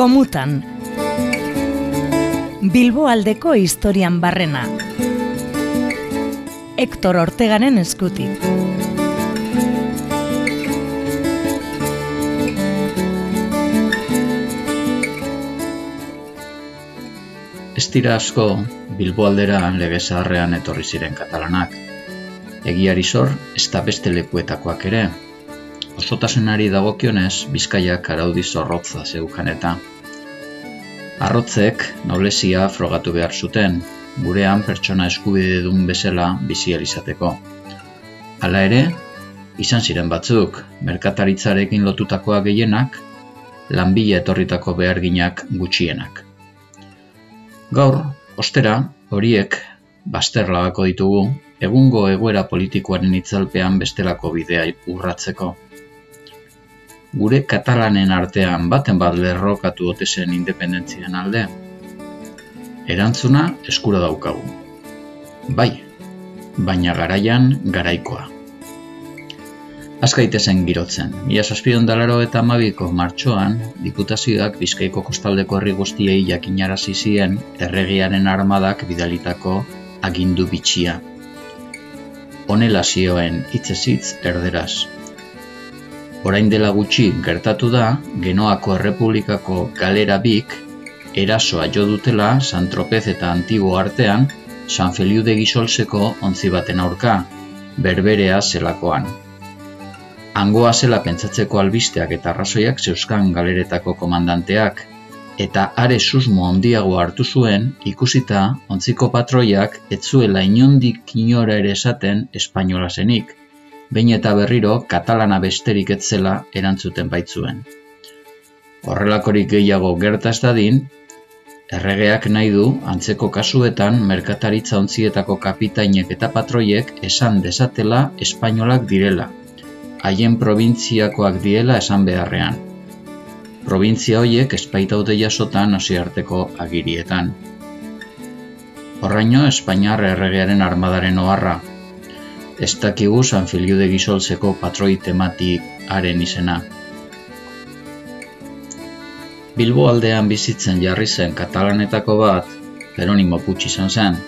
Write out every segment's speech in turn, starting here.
Gomutan. Bilbo aldeko historian barrena. Hector Ortegaren eskutik. Ez dira asko Bilbo aldera lege zaharrean etorri ziren katalanak. Egiari zor, ez da beste lekuetakoak ere. Osotasunari dagokionez, Bizkaiak araudi zorrotza zeukan eta. Arrotzek noblesia frogatu behar zuten, gurean pertsona eskubide dun bezala bizializateko. Hala ere, izan ziren batzuk, merkataritzarekin lotutakoa gehienak, lanbila etorritako beharginak gutxienak. Gaur, ostera, horiek, baster labako ditugu, egungo egoera politikoaren itzalpean bestelako bidea urratzeko. Gure katalanen artean baten bat lerrokatu otezen independentzian alde. Erantzuna eskura daukagu. Bai, baina garaian garaikoa. Azkaitezen girotzen. Ia saspion dalaro eta amabiko martxoan, diputazioak bizkaiko kostaldeko herri guztiei jakinarazi zien erregiaren armadak bidalitako agindu bitxia. Honela zioen hitzezitz erderaz. Orain dela gutxi gertatu da, Genoako Errepublikako galera bik, erasoa jo dutela San Tropez eta Antibo artean, San Feliu de Gisolseko ontzi baten aurka, berberea zelakoan. Angoa zela pentsatzeko albisteak eta arrazoiak zeuskan galeretako komandanteak, eta are susmo handiago hartu zuen ikusita ontziko patroiak etzuela inondik inora ere esaten espainola zenik, bain eta berriro katalana besterik etzela erantzuten baitzuen. Horrelakorik gehiago gertaz dadin, erregeak nahi du antzeko kasuetan merkataritza ontzietako kapitainek eta patroiek esan desatela espainolak direla, haien probintziakoak diela esan beharrean. Probintzia horiek espaitaute jasotan arteko agirietan. Horraino, Espainiar erregearen armadaren oharra. Ez dakigu San Filiu de Gisolzeko patroi tematiaren izena. Bilbo aldean bizitzen jarri zen katalanetako bat, Jeronimo Puig izan zen.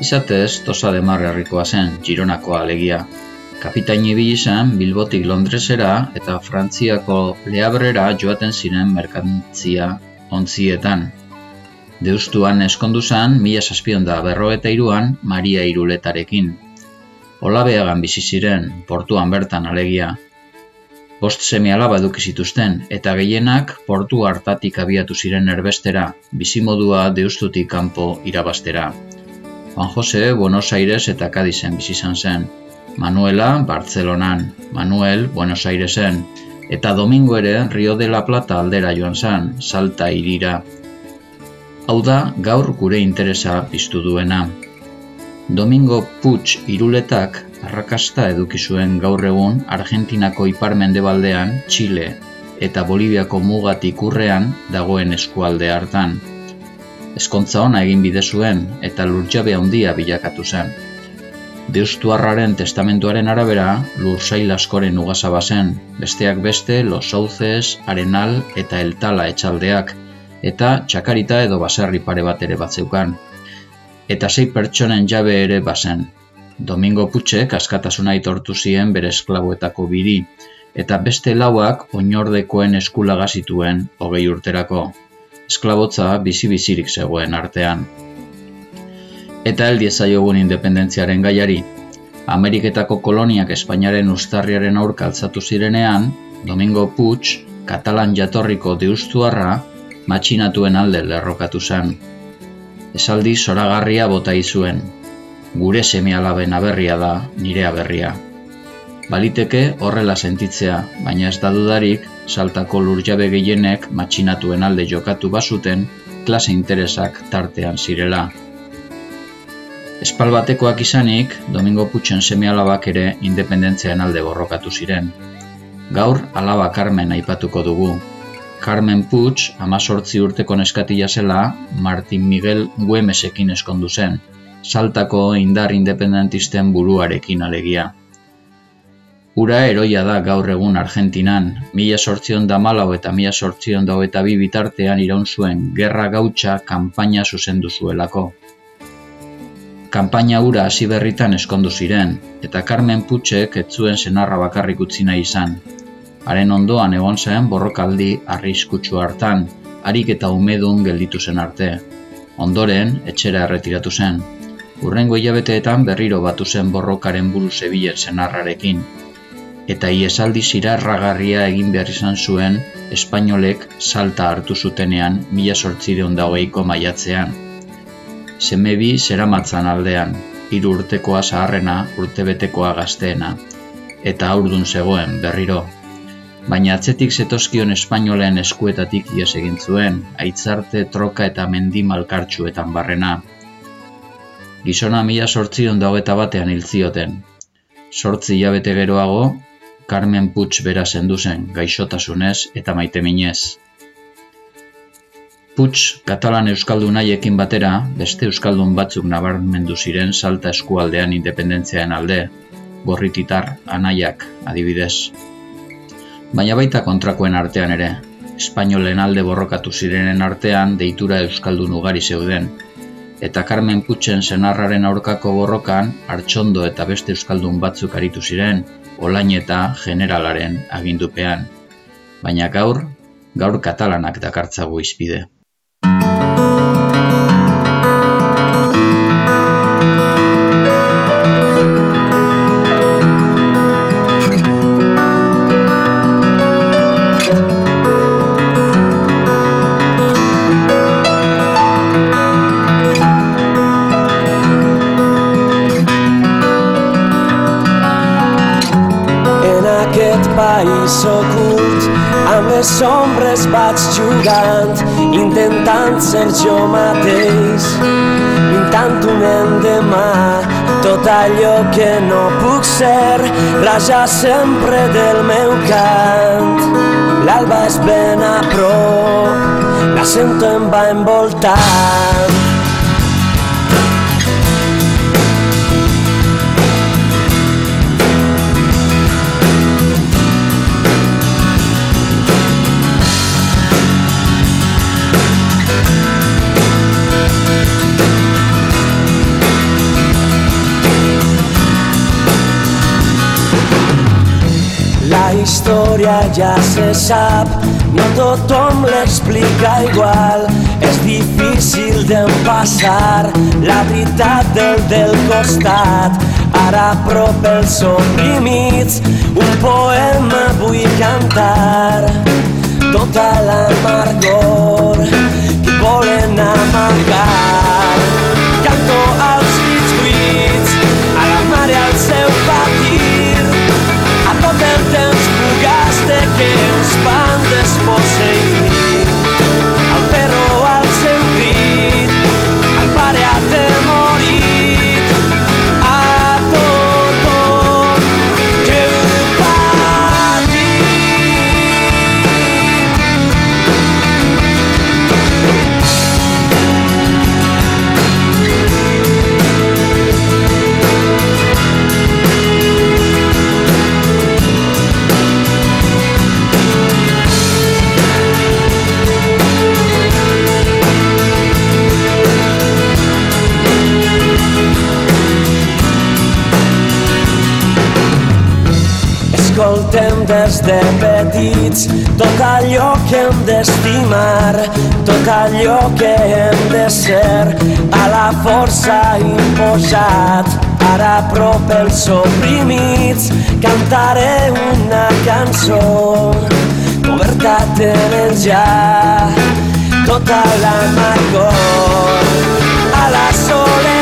Izatez, Tosa de Mar herrikoa zen, Gironakoa alegia. Kapitain ibili izan Bilbotik Londresera eta Frantziako Leabrera joaten ziren merkantzia ontzietan. Deustuan eskondu zen mila saspion da berro eta iruan Maria Iruletarekin. Olabeagan bizi ziren, portuan bertan alegia. Bost semi alaba eduki zituzten eta gehienak portu hartatik abiatu ziren erbestera, bizimodua deustutik kanpo irabastera. Juan Jose, Buenos Aires eta Cadizen bizi izan zen. Manuela Bartzelonan, Manuel Buenos Airesen, eta Domingo ere Rio de la Plata aldera joan zan, salta irira. Hau da, gaur gure interesa piztu duena. Domingo Puig iruletak arrakasta eduki zuen gaur egun Argentinako iparmendebaldean, Chile eta Boliviako mugatik urrean dagoen eskualde hartan. Eskontza ona egin bide zuen eta lurtjabe handia bilakatu zen. Deustuarraren testamentuaren arabera, lursail askoren ugazaba zen, besteak beste, Los Sauces, Arenal eta Eltala etxaldeak, eta txakarita edo baserri pare bat ere bat zeukan. Eta sei pertsonen jabe ere bazen. Domingo Putxek askatasuna itortu zien bere esklabuetako biri, eta beste lauak oinordekoen eskulaga zituen hogei urterako. Esklabotza bizi-bizirik zegoen artean eta heldi ezaiogun independentziaren gaiari. Ameriketako koloniak Espainiaren ustarriaren aurka altzatu zirenean, Domingo Puig, Katalan jatorriko deustuarra, matxinatuen alde lerrokatu zen. Esaldi zoragarria bota izuen. Gure semialaben aberria da, nire aberria. Baliteke horrela sentitzea, baina ez da dudarik, saltako lurjabe gehienek matxinatuen alde jokatu bazuten, klase interesak tartean zirela. Espal batekoak izanik, Domingo Putxen semi alabak ere independentzean alde borrokatu ziren. Gaur alaba Carmen aipatuko dugu. Carmen Puig, amazortzi urteko neskatila zela, Martin Miguel Guemesekin eskondu zen, saltako indar independentisten buruarekin alegia. Ura eroia da gaur egun Argentinan, mila sortzion da malau eta mila sortzion da eta bi bitartean iraun zuen gerra gautxa kanpaina zuzendu zuelako. Kanpaina ura hasi berritan eskondu ziren, eta Carmen Putxek ez zuen senarra bakarrik utzi nahi izan. Haren ondoan egon zen borrokaldi arriskutsu hartan, harik eta umedun gelditu zen arte. Ondoren, etxera erretiratu zen. Urrengo hilabeteetan berriro batu zen borrokaren buru zebilen senarrarekin, eta iesaldi zirarragarria egin behar izan zuen espainolek salta hartu zutenean mila sortzireun dagoeiko maiatzean. Semebi zeramatzan aldean, hiru urtekoa zaharrena urtebetekoa gazteena, eta aurdun zegoen berriro. Baina atzetik zetozkion espainolen eskuetatik ies egin zuen, aitzarte, troka eta mendi malkartxuetan barrena. Gizona mila sortzion dagoeta batean hil zioten. Sortzi hilabete geroago, Carmen Puig bera zendu zen, gaixotasunez eta maite minez. Puig, katalan euskaldun haiekin batera, beste euskaldun batzuk nabarmendu ziren salta eskualdean independentziaen alde, gorrititar anaiak adibidez. Baina baita kontrakoen artean ere, espainolen alde borrokatu zirenen artean deitura euskaldun ugari zeuden, eta Carmen Putxen senarraren aurkako borrokan, hartxondo eta beste euskaldun batzuk aritu ziren, olain eta generalaren agindupean, baina gaur, gaur katalanak dakartzago izpide. Vaig jugant, intentant ser jo mateix, pintant un endemà, tot allò que no puc ser, raja sempre del meu cant. L'alba és ben a prop, la sento em va envoltant, història ja se sap, no tothom l'explica igual. És difícil d'empassar la veritat del del costat. Ara a prop els oprimits, un poema vull cantar. Tota l'amargor que volen amagar. Des de petits. Tot allò que hem d'estimar, tot allò que hem de ser, a la força imposat. Ara a prop els oprimits cantaré una cançó. Coberta tenen ja tota l'amargor a la soledat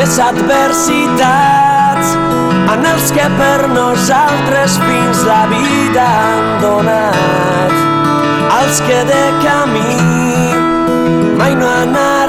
les adversitats, en els que per nosaltres fins la vida han donat, els que de camí mai no han arribat,